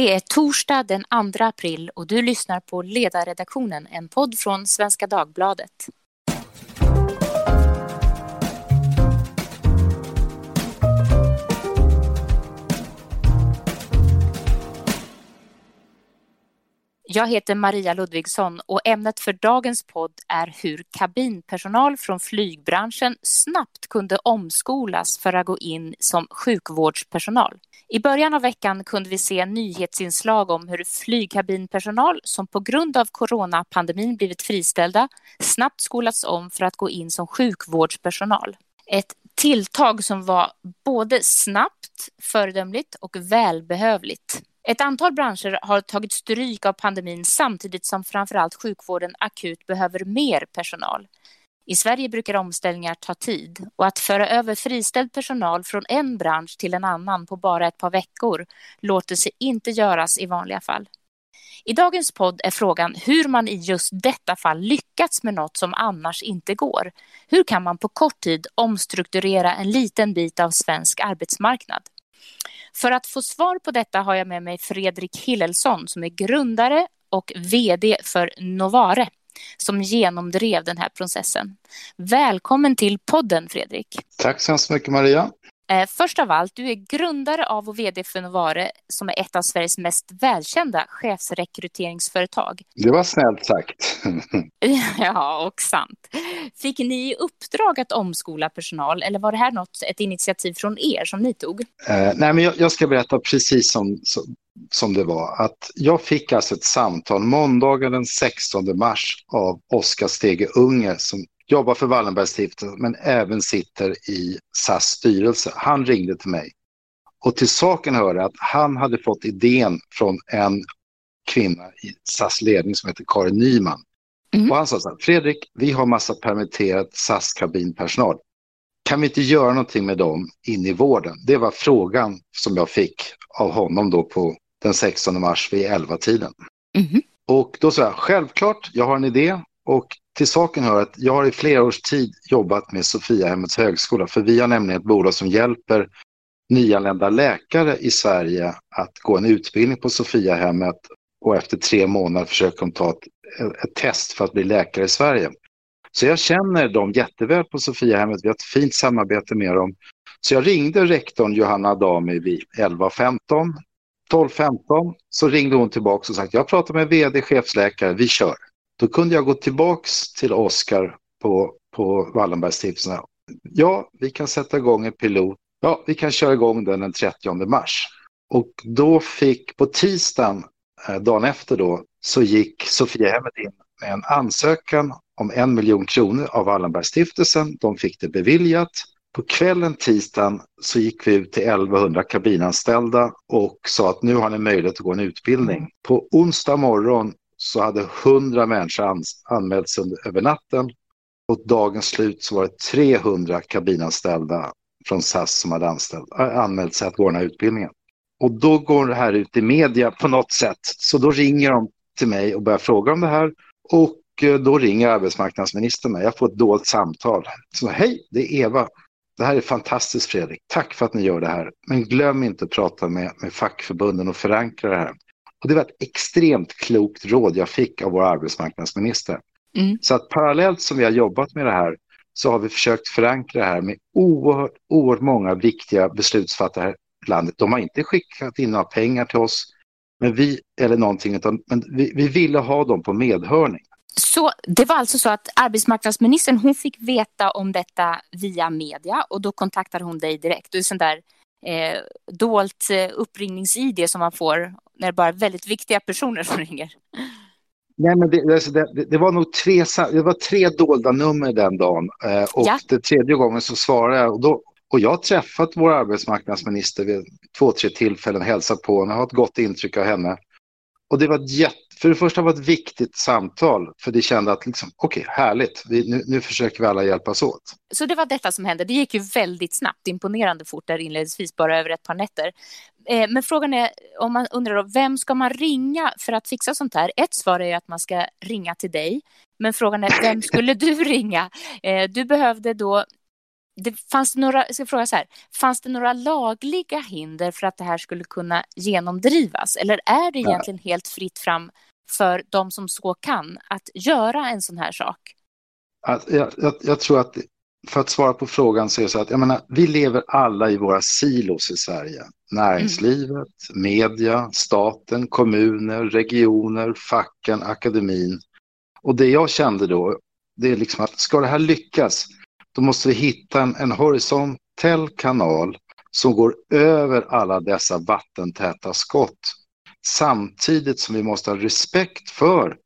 Det är torsdag den 2 april och du lyssnar på Ledarredaktionen, en podd från Svenska Dagbladet. Jag heter Maria Ludvigsson och ämnet för dagens podd är hur kabinpersonal från flygbranschen snabbt kunde omskolas för att gå in som sjukvårdspersonal. I början av veckan kunde vi se nyhetsinslag om hur flygkabinpersonal som på grund av coronapandemin blivit friställda snabbt skolats om för att gå in som sjukvårdspersonal. Ett tilltag som var både snabbt, föredömligt och välbehövligt. Ett antal branscher har tagit stryk av pandemin samtidigt som framförallt sjukvården akut behöver mer personal. I Sverige brukar omställningar ta tid och att föra över friställd personal från en bransch till en annan på bara ett par veckor låter sig inte göras i vanliga fall. I dagens podd är frågan hur man i just detta fall lyckats med något som annars inte går. Hur kan man på kort tid omstrukturera en liten bit av svensk arbetsmarknad? För att få svar på detta har jag med mig Fredrik Hillelsson som är grundare och VD för Novare som genomdrev den här processen. Välkommen till podden Fredrik. Tack så hemskt mycket Maria. Eh, först av allt, du är grundare av och vd för Novare som är ett av Sveriges mest välkända chefsrekryteringsföretag. Det var snällt sagt. ja, och sant. Fick ni i uppdrag att omskola personal eller var det här något, ett initiativ från er som ni tog? Eh, nej, men jag, jag, ska berätta precis som, som, som det var. Att jag fick alltså ett samtal måndagen den 16 mars av Oskar Stege Unge som jobbar för Wallenbergstiftelsen men även sitter i SAS styrelse. Han ringde till mig. Och till saken hör att han hade fått idén från en kvinna i SAS ledning som heter Karin Nyman. Mm. Och han sa så här, Fredrik, vi har massa permitterad SAS-kabinpersonal. Kan vi inte göra någonting med dem in i vården? Det var frågan som jag fick av honom då på den 16 mars vid 11-tiden. Mm. Och då sa jag, självklart, jag har en idé och till saken hör att jag har i flera års tid jobbat med Sofiahemmets högskola, för vi har nämligen ett bolag som hjälper nyanlända läkare i Sverige att gå en utbildning på Sofiahemmet och efter tre månader försöker de ta ett, ett, test för att bli läkare i Sverige. Så jag känner dem jätteväl på Sofiahemmet, vi har ett fint samarbete med dem. Så jag ringde rektorn Johanna Adami vid 11.15. 12.15 så ringde hon tillbaka och sa jag pratar med vd, chefsläkare, vi kör. Då kunde jag gå tillbaks till Oskar på, på Wallenbergsstiftelsen. Ja, vi kan sätta igång en pilot. Ja, vi kan köra igång den den 30 mars. Och då fick på tisdagen, eh, dagen efter då, så gick Sofiahemmet in med en ansökan om en miljon kronor av Wallenbergsstiftelsen. De fick det beviljat. På kvällen tisdagen så gick vi ut till 1100 kabinanställda och sa att nu har ni möjlighet att gå en utbildning. På onsdag morgon så hade 100 människor anmält sig över natten och dagens slut så var det 300 kabinanställda från SAS som hade anställd, anmält sig att gå den här utbildningen. Och då går det här ut i media på något sätt. Så då ringer de till mig och börjar fråga om det här. Och eh, då ringer arbetsmarknadsministern mig. Jag får ett dolt samtal. Så hej, det är Eva. Det här är fantastiskt Fredrik. Tack för att ni gör det här. Men glöm inte att prata med, med fackförbunden och förankra det här. Och det var ett extremt klokt råd jag fick av vår arbetsmarknadsminister. Mm. Så att parallellt som vi har jobbat med det här så har vi försökt förankra det här med oerhört, oerhört många viktiga beslutsfattare i landet. De har inte skickat in några pengar till oss men vi, eller någonting, utan, men vi, vi ville ha dem på medhörning. Så det var alltså så att arbetsmarknadsministern hon fick veta om detta via media och då kontaktade hon dig direkt. Det är sån där eh, dolt eh, uppringnings-id som man får när det bara är väldigt viktiga personer som ringer. Nej, men det, alltså, det, det, var nog tre, det var tre dolda nummer den dagen eh, och ja. den tredje gången så svarade jag och, då, och jag har träffat vår arbetsmarknadsminister vid två, tre tillfällen, hälsat på henne, har ett gott intryck av henne. Och det var jätte, för det första var ett viktigt samtal, för det kände att liksom, okej, okay, härligt, vi, nu, nu försöker vi alla hjälpas åt. Så det var detta som hände. Det gick ju väldigt snabbt, imponerande fort där inledningsvis, bara över ett par nätter. Eh, men frågan är, om man undrar då, vem ska man ringa för att fixa sånt här? Ett svar är ju att man ska ringa till dig. Men frågan är, vem skulle du ringa? Eh, du behövde då det fanns några, jag ska fråga så här, fanns det några lagliga hinder för att det här skulle kunna genomdrivas? Eller är det egentligen helt fritt fram för de som så kan att göra en sån här sak? Jag, jag, jag tror att för att svara på frågan så är det så att jag menar, vi lever alla i våra silos i Sverige. Näringslivet, mm. media, staten, kommuner, regioner, facken, akademin. Och det jag kände då, det är liksom att ska det här lyckas, då måste vi hitta en, en horisontell kanal som går över alla dessa vattentäta skott. Samtidigt som vi måste ha respekt för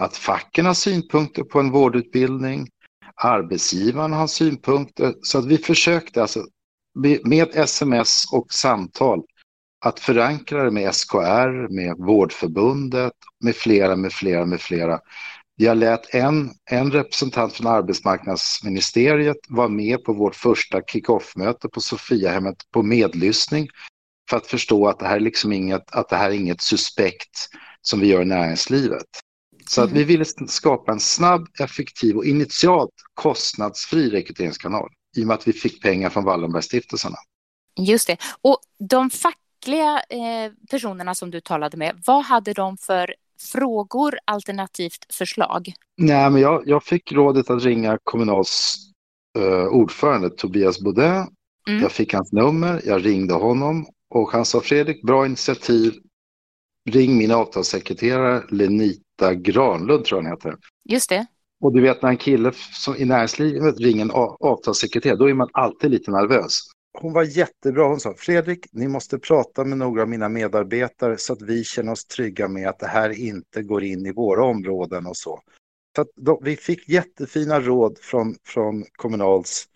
att facken har synpunkter på en vårdutbildning, arbetsgivaren har synpunkter. Så att vi försökte alltså med sms och samtal att förankra det med SKR, med Vårdförbundet, med flera, med flera, med flera. Jag lät en, en representant från arbetsmarknadsministeriet vara med på vårt första kick-off-möte på Sofiahemmet på medlyssning för att förstå att det här är liksom inget, att det här är inget suspekt som vi gör i näringslivet. Så att vi ville skapa en snabb, effektiv och initialt kostnadsfri rekryteringskanal i och med att vi fick pengar från Wallenbergstiftelserna. Just det. Och de fackliga eh, personerna som du talade med, vad hade de för frågor alternativt förslag? Nej, men jag, jag fick rådet att ringa Kommunals eh, ordförande Tobias Baudin. Mm. Jag fick hans nummer, jag ringde honom och han sa Fredrik, bra initiativ. Ring min avtalssekreterare Lenita Granlund tror jag han heter. Just det. Och du vet när en kille som i näringslivet ringer en avtalssekreterare, då är man alltid lite nervös. Hon var jättebra. Hon sa, Fredrik, ni måste prata med några av mina medarbetare så att vi känner oss trygga med att det här inte går in i våra områden och så. Så då, vi fick jättefina råd från, från Kommunals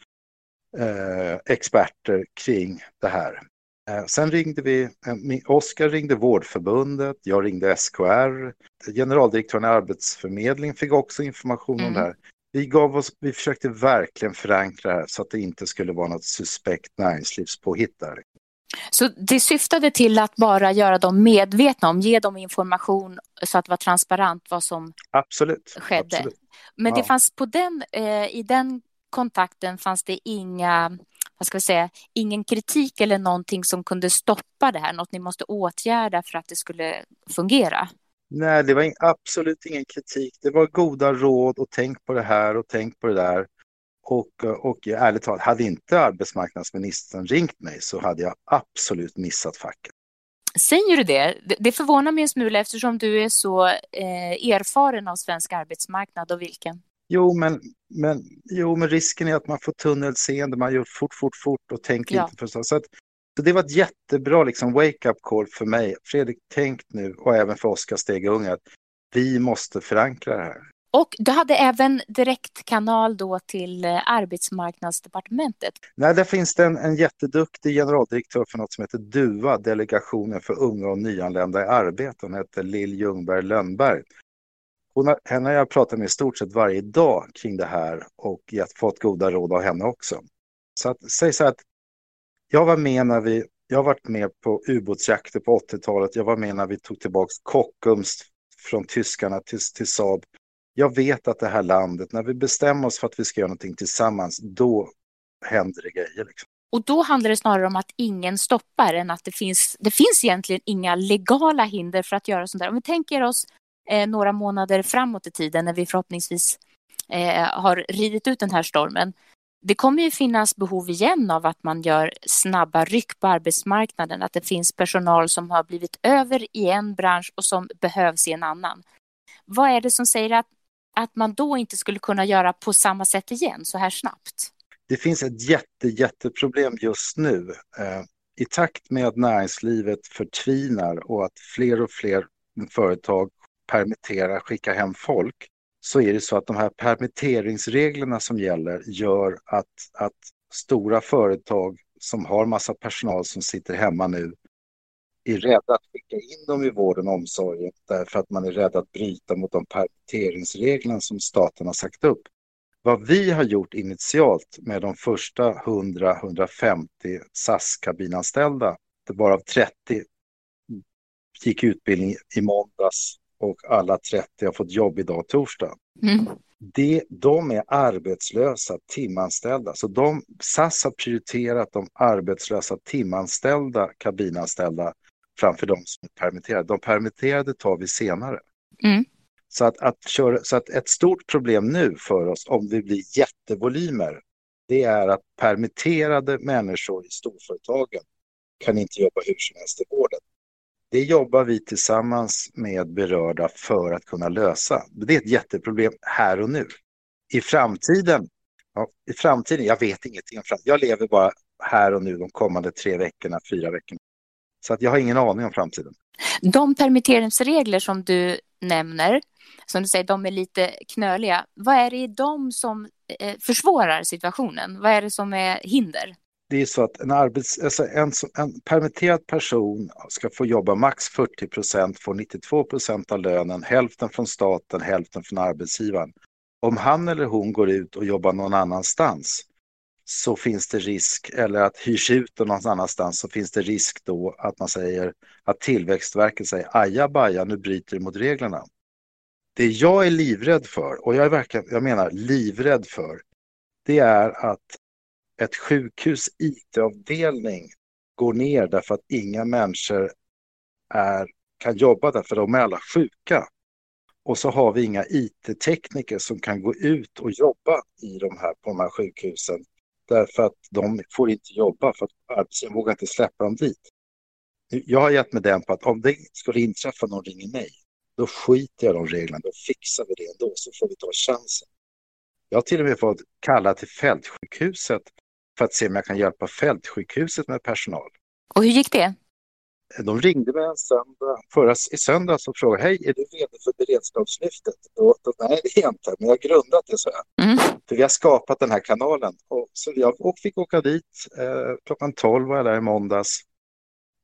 eh, experter kring det här. Eh, sen ringde vi, eh, Oskar ringde Vårdförbundet, jag ringde SKR, generaldirektören i Arbetsförmedlingen fick också information mm. om det här. Vi, gav oss, vi försökte verkligen förankra det här så att det inte skulle vara något suspekt näringslivspåhitt där. Så det syftade till att bara göra dem medvetna om, ge dem information så att det var transparent vad som absolut, skedde. Absolut. Men det fanns på den, eh, i den kontakten fanns det inga vad ska vi säga, ingen kritik eller någonting som kunde stoppa det här, något ni måste åtgärda för att det skulle fungera? Nej, det var absolut ingen kritik. Det var goda råd och tänk på det här och tänk på det där. Och, och ärligt talat, hade inte arbetsmarknadsministern ringt mig så hade jag absolut missat facket. Säger du det? Det förvånar mig en smula eftersom du är så eh, erfaren av svensk arbetsmarknad och vilken? Jo men, men, jo, men risken är att man får tunnelseende, man gör fort, fort, fort och tänker ja. inte förstås. Så, att, så det var ett jättebra liksom, wake-up call för mig. Fredrik, tänk nu, och även för Oskar Stegunge, att vi måste förankra det här. Och du hade även direktkanal då till eh, arbetsmarknadsdepartementet. Nej, där finns det en, en jätteduktig generaldirektör för något som heter DUA, Delegationen för unga och nyanlända i arbete. Hon heter Lill Ljungberg Lönnberg. Hon har, henne har jag pratat med i stort sett varje dag kring det här och gett, fått goda råd av henne också. Så att, säg så att jag var med när vi, jag har varit med på ubåtsjakter på 80-talet, jag var med när vi tog tillbaka Kockums från tyskarna till, till Saab. Jag vet att det här landet, när vi bestämmer oss för att vi ska göra någonting tillsammans, då händer det grejer. Liksom. Och då handlar det snarare om att ingen stoppar än att det finns, det finns egentligen inga legala hinder för att göra sånt där. Om vi tänker oss eh, några månader framåt i tiden när vi förhoppningsvis eh, har ridit ut den här stormen. Det kommer ju finnas behov igen av att man gör snabba ryck på arbetsmarknaden, att det finns personal som har blivit över i en bransch och som behövs i en annan. Vad är det som säger att, att man då inte skulle kunna göra på samma sätt igen så här snabbt? Det finns ett jätte, jätteproblem just nu. Eh, I takt med att näringslivet förtvinar och att fler och fler företag permittera, skicka hem folk, så är det så att de här permitteringsreglerna som gäller gör att, att stora företag som har massa personal som sitter hemma nu är rädda att skicka in dem i vården och omsorgen därför att man är rädd att bryta mot de permitteringsreglerna som staten har sagt upp. Vad vi har gjort initialt med de första 100-150 SAS-kabinanställda, varav 30 gick utbildning i måndags och alla 30 har fått jobb idag torsdag. Mm. det, de är arbetslösa timanställda. Så de, SAS har prioriterat de arbetslösa timanställda kabinanställda framför de som är permitterade. De permitterade tar vi senare. Mm. Så, att, att köra, så att ett stort problem nu för oss om det blir jättevolymer, det är att permitterade människor i storföretagen kan inte jobba hur som helst i vården. Det jobbar vi tillsammans med berörda för att kunna lösa. Det är ett jätteproblem här och nu. I framtiden, ja, i framtiden, jag vet ingenting om framtiden. Jag lever bara här och nu de kommande tre veckorna, fyra veckorna. Så att jag har ingen aning om framtiden. De permitteringsregler som du nämner, som du säger, de är lite knöliga. Vad är det i dem som eh, försvårar situationen? Vad är det som är hinder? Det är så att en, arbets, alltså en, en permitterad person ska få jobba max 40 procent, får 92 procent av lönen, hälften från staten, hälften från arbetsgivaren. Om han eller hon går ut och jobbar någon annanstans så finns det risk, eller att hyrs ut någon annanstans så finns det risk då att man säger att Tillväxtverket säger ajabaja, nu bryter du mot reglerna. Det jag är livrädd för, och jag är verkligen, jag menar livrädd för, det är att ett sjukhus IT-avdelning går ner därför att inga människor är, kan jobba där för de är alla sjuka. Och så har vi inga IT-tekniker som kan gå ut och jobba i de här, på de här sjukhusen därför att de får inte jobba för att arbetsgivaren vågar inte släppa dem dit. Jag har gett mig den på att om det skulle inträffa någon ringer mig, då skiter jag i de reglerna, då fixar vi det ändå så får vi ta chansen. Jag har till och med fått kalla till fältsjukhuset för att se om jag kan hjälpa fältsjukhuset med personal. Och hur gick det? De ringde mig en söndag, förra, i söndags och frågade, hej, är du vd för beredskapslyftet? Då, då, nej, det är jag inte, men jag har grundat det, så jag. Mm. För vi har skapat den här kanalen. Och, så jag fick åka dit, eh, klockan 12 var jag där i måndags.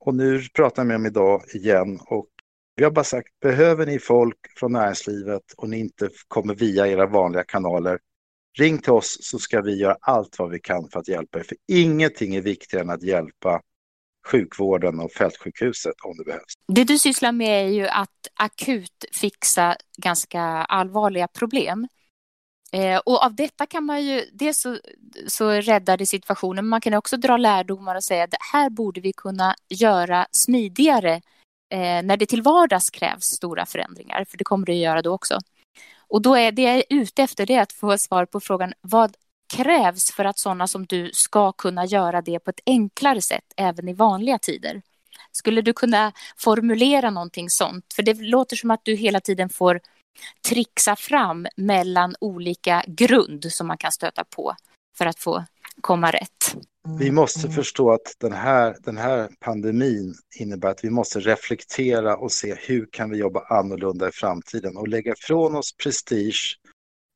Och nu pratar jag med dem idag igen och vi har bara sagt, behöver ni folk från näringslivet och ni inte kommer via era vanliga kanaler, ring till oss så ska vi göra allt vad vi kan för att hjälpa er. För ingenting är viktigare än att hjälpa sjukvården och fältsjukhuset om det behövs. Det du sysslar med är ju att akut fixa ganska allvarliga problem. Eh, och av detta kan man ju, dels så, så räddar det situationen, men man kan också dra lärdomar och säga att här borde vi kunna göra smidigare eh, när det till vardags krävs stora förändringar, för det kommer det att göra då också. Och då är det jag är ute efter det att få svar på frågan vad krävs för att sådana som du ska kunna göra det på ett enklare sätt även i vanliga tider? Skulle du kunna formulera någonting sånt? För det låter som att du hela tiden får trixa fram mellan olika grund som man kan stöta på för att få komma rätt. Vi måste förstå att den här, den här pandemin innebär att vi måste reflektera och se hur kan vi jobba annorlunda i framtiden och lägga ifrån oss prestige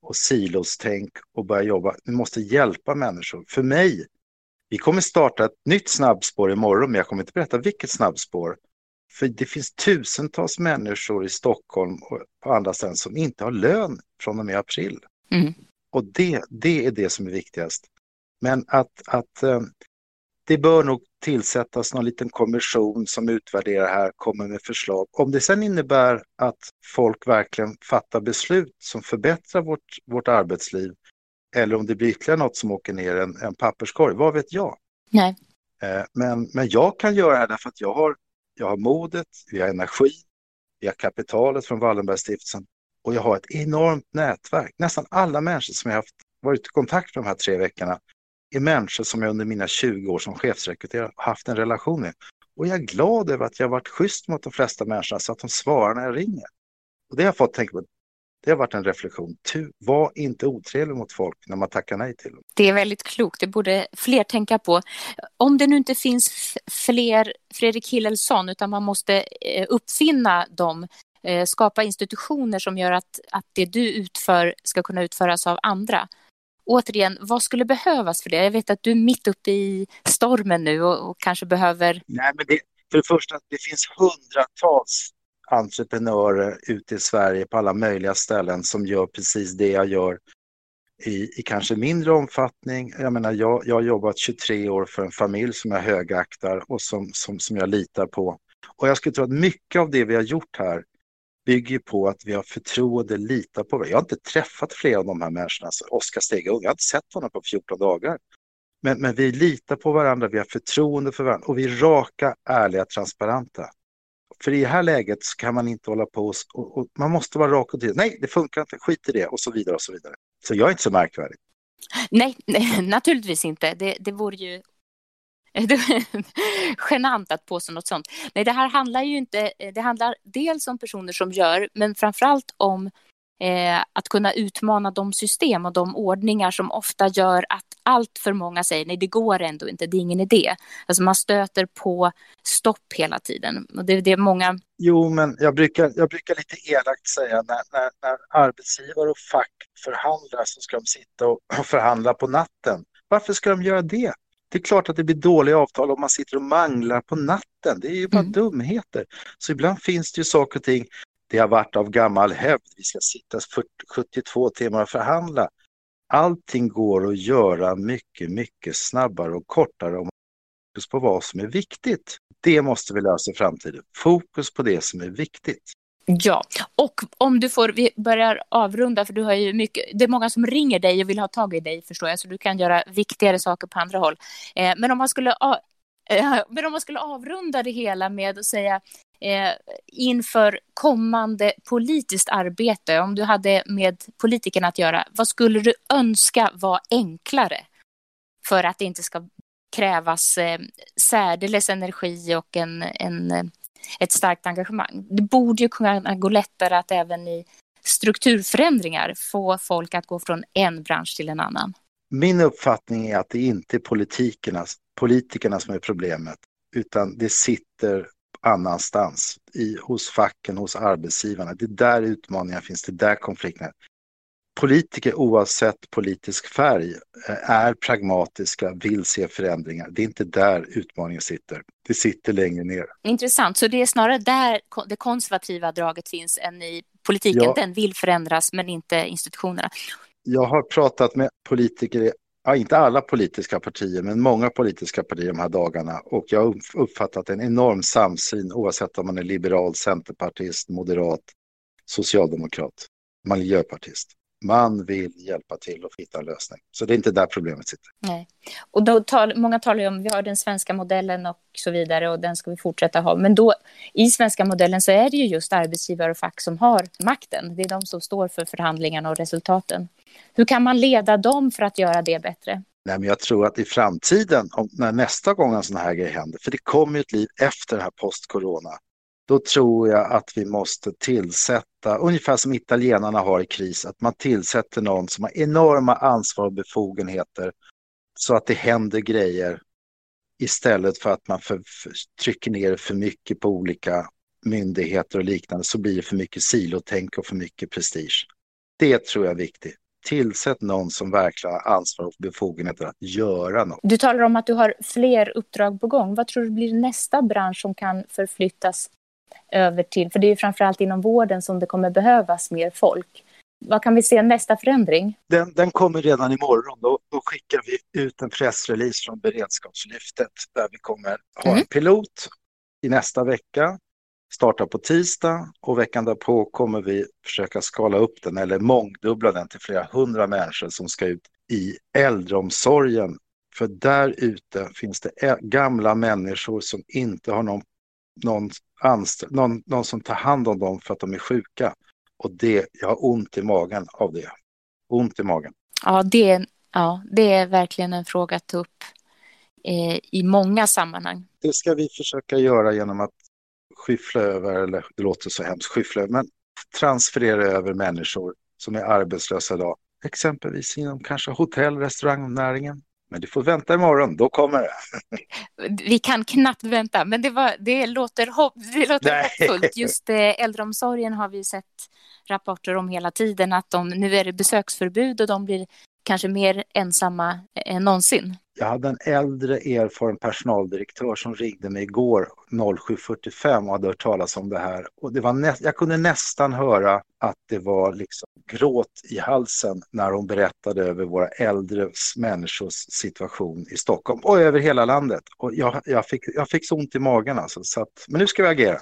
och silostänk och börja jobba. Vi måste hjälpa människor. För mig, vi kommer starta ett nytt snabbspår imorgon, men jag kommer inte berätta vilket snabbspår. För det finns tusentals människor i Stockholm och på andra ställen som inte har lön från och med april. Mm. Och det, det är det som är viktigast. Men att, att eh, det bör nog tillsättas någon liten kommission som utvärderar här, kommer med förslag. Om det sen innebär att folk verkligen fattar beslut som förbättrar vårt, vårt arbetsliv eller om det blir ytterligare något som åker ner en, en papperskorg, vad vet jag? Nej. Eh, men, men jag kan göra det här därför att jag har, jag har modet, vi har energi, vi har kapitalet från Wallenbergstiftelsen och jag har ett enormt nätverk. Nästan alla människor som jag har haft, varit i kontakt med de här tre veckorna är människor som jag under mina 20 år som chefsrekryterare haft en relation med. Och jag är glad över att jag varit schysst mot de flesta människorna så att de svarar när jag ringer. Och det har jag fått tänka på. Det har varit en reflektion. Var inte otrevlig mot folk när man tackar nej till dem. Det är väldigt klokt. Det borde fler tänka på. Om det nu inte finns fler Fredrik Hillelsson utan man måste eh, uppfinna dem eh, skapa institutioner som gör att, att det du utför ska kunna utföras av andra återigen, vad skulle behövas för det? Jag vet att du är mitt uppe i stormen nu och, och kanske behöver... Nej, men det, för det första, det finns hundratals entreprenörer ute i Sverige på alla möjliga ställen som gör precis det jag gör i, i kanske mindre omfattning. Jag menar, jag, jag har jobbat 23 år för en familj som jag högaktar och som, som, som jag litar på. Och jag skulle tro att mycket av det vi har gjort här bygger på att vi har förtroende, litar på varandra. Jag har inte träffat flera av de här människorna, alltså Oskar Stegeung, jag har inte sett honom på 14 dagar. Men, men vi litar på varandra, vi har förtroende för varandra och vi är raka, ärliga, transparenta. För i det här läget så kan man inte hålla på och, och, och man måste vara rak och tydlig. Nej, det funkar inte, skit i det och så vidare och så vidare. Så jag är inte så märkvärdig. Nej, nej naturligtvis inte. Det, det vore ju genant att påstå något sånt. Nej, det här handlar ju inte, eh, det handlar dels om personer som gör, men framförallt om eh, att kunna utmana de system och de ordningar som ofta gör att allt för många säger nej, det går ändå inte, det är ingen idé. Alltså man stöter på stopp hela tiden. Och det, det är många... Jo, men jag brukar, jag brukar lite elakt säga när, när, när arbetsgivare och fack förhandlar så ska de sitta och förhandla på natten. Varför ska de göra det? Det är klart att det blir dåliga avtal om man sitter och manglar på natten. Det är ju bara mm. dumheter. Så ibland finns det ju saker och ting det har varit av gammal hävd. Vi ska sitta 40, 72 timmar och förhandla. Allting går att göra mycket, mycket snabbare och kortare om man fokus på vad som är viktigt. Det måste vi lösa i framtiden. Fokus på det som är viktigt. Ja, och om du får, vi börjar avrunda för du har ju mycket, det är många som ringer dig och vill ha tag i dig förstår jag, så du kan göra viktigare saker på andra håll. Eh, men om man skulle eh, men om man skulle avrunda det hela med att säga eh, inför kommande politiskt arbete, om du hade med politikerna att göra, vad skulle du önska var enklare för att det inte ska krävas eh, särdeles energi och en, en, eh, ett starkt engagemang? Det borde ju kunna gå lättare att även i strukturförändringar få folk att gå från en bransch till en annan. Min uppfattning är att det inte är politikernas, politikerna som är problemet, utan det sitter annanstans, i, hos facken, hos arbetsgivarna. Det är där utmaningar finns, det är där konflikterna Politiker oavsett politisk färg eh, är pragmatiska, vill se förändringar. Det är inte där utmaningen sitter. Det sitter längre ner. Intressant, så det är snarare där det konservativa draget finns än i politiken. Ja. Den vill förändras men inte institutionerna. Jag har pratat med politiker ja, inte alla politiska partier, men många politiska partier de här dagarna. Och jag har uppfattat en enorm samsyn oavsett om man är liberal, centerpartist, moderat, socialdemokrat, miljöpartist. Man vill hjälpa till och hitta en lösning. Så det är inte där problemet sitter. Nej. Och då tal, många talar ju om, vi har den svenska modellen och så vidare och den ska vi fortsätta ha. Men då i svenska modellen så är det ju just arbetsgivare och fack som har makten. Det är de som står för förhandlingarna och resultaten. Hur kan man leda dem för att göra det bättre? Nej, men jag tror att i framtiden, om, när nästa gång en sån här grej händer, för det kommer ju ett liv efter det här post-corona, då tror jag att vi måste tillsätta, ungefär som italienarna har i kris, att man tillsätter någon som har enorma ansvar och befogenheter så att det händer grejer istället för att man för, för, trycker ner för mycket på olika myndigheter och liknande så blir det för mycket silotänk och för mycket prestige. Det tror jag är viktigt tillsätt någon som verkligen har ansvar och befogenheter att göra något. Du talar om att du har fler uppdrag på gång. Vad tror du blir nästa bransch som kan förflyttas över till? För det är ju framförallt inom vården som det kommer behövas mer folk. Vad kan vi se nästa förändring? Den, den kommer redan imorgon. Då, då skickar vi ut en pressrelease från beredskapslyftet där vi kommer ha mm. en pilot i nästa vecka startar på tisdag och veckan därpå kommer vi försöka skala upp den eller mångdubbla den till flera hundra människor som ska ut i äldreomsorgen. För där ute finns det gamla människor som inte har någon, någon, någon, någon som tar hand om dem för att de är sjuka. Och det, jag har ont i magen av det. Ont i magen. Ja, det, ja, det är verkligen en fråga att ta upp eh, i många sammanhang. Det ska vi försöka göra genom att skyffla över, eller det låter så hemskt, skyffla men transferera över människor som är arbetslösa idag. Exempelvis inom kanske hotell, restaurangnäringen. Men du får vänta imorgon, då kommer det. Vi kan knappt vänta, men det, var, det låter, hopp, det låter hoppfullt. Just eh, äldreomsorgen har vi sett rapporter om hela tiden att de, nu är det besöksförbud och de blir kanske mer ensamma än någonsin. Jag hade en äldre erfaren personaldirektör som ringde mig igår 07.45 och hade hört talas om det här. Och det var nä jag kunde nästan höra att det var liksom gråt i halsen när hon berättade över våra äldre människors situation i Stockholm och över hela landet. Och jag, jag, fick, jag fick så ont i magen alltså. Så att, men nu ska vi agera.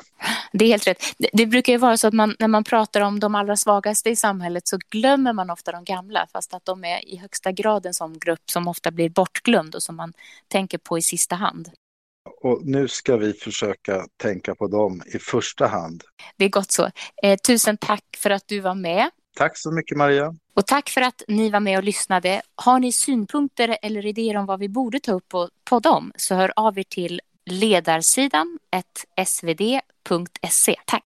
Det är helt rätt. Det, det brukar ju vara så att man, när man pratar om de allra svagaste i samhället så glömmer man ofta de gamla fast att de är i högsta grad en sån grupp som ofta blir bortglömd och som man tänker på i sista hand. Och nu ska vi försöka tänka på dem i första hand. Det är gott så. Eh, tusen tack för att du var med. Tack så mycket Maria. Och tack för att ni var med och lyssnade. Har ni synpunkter eller idéer om vad vi borde ta upp och podda om så hör av er till ledarsidan svd.se. Tack!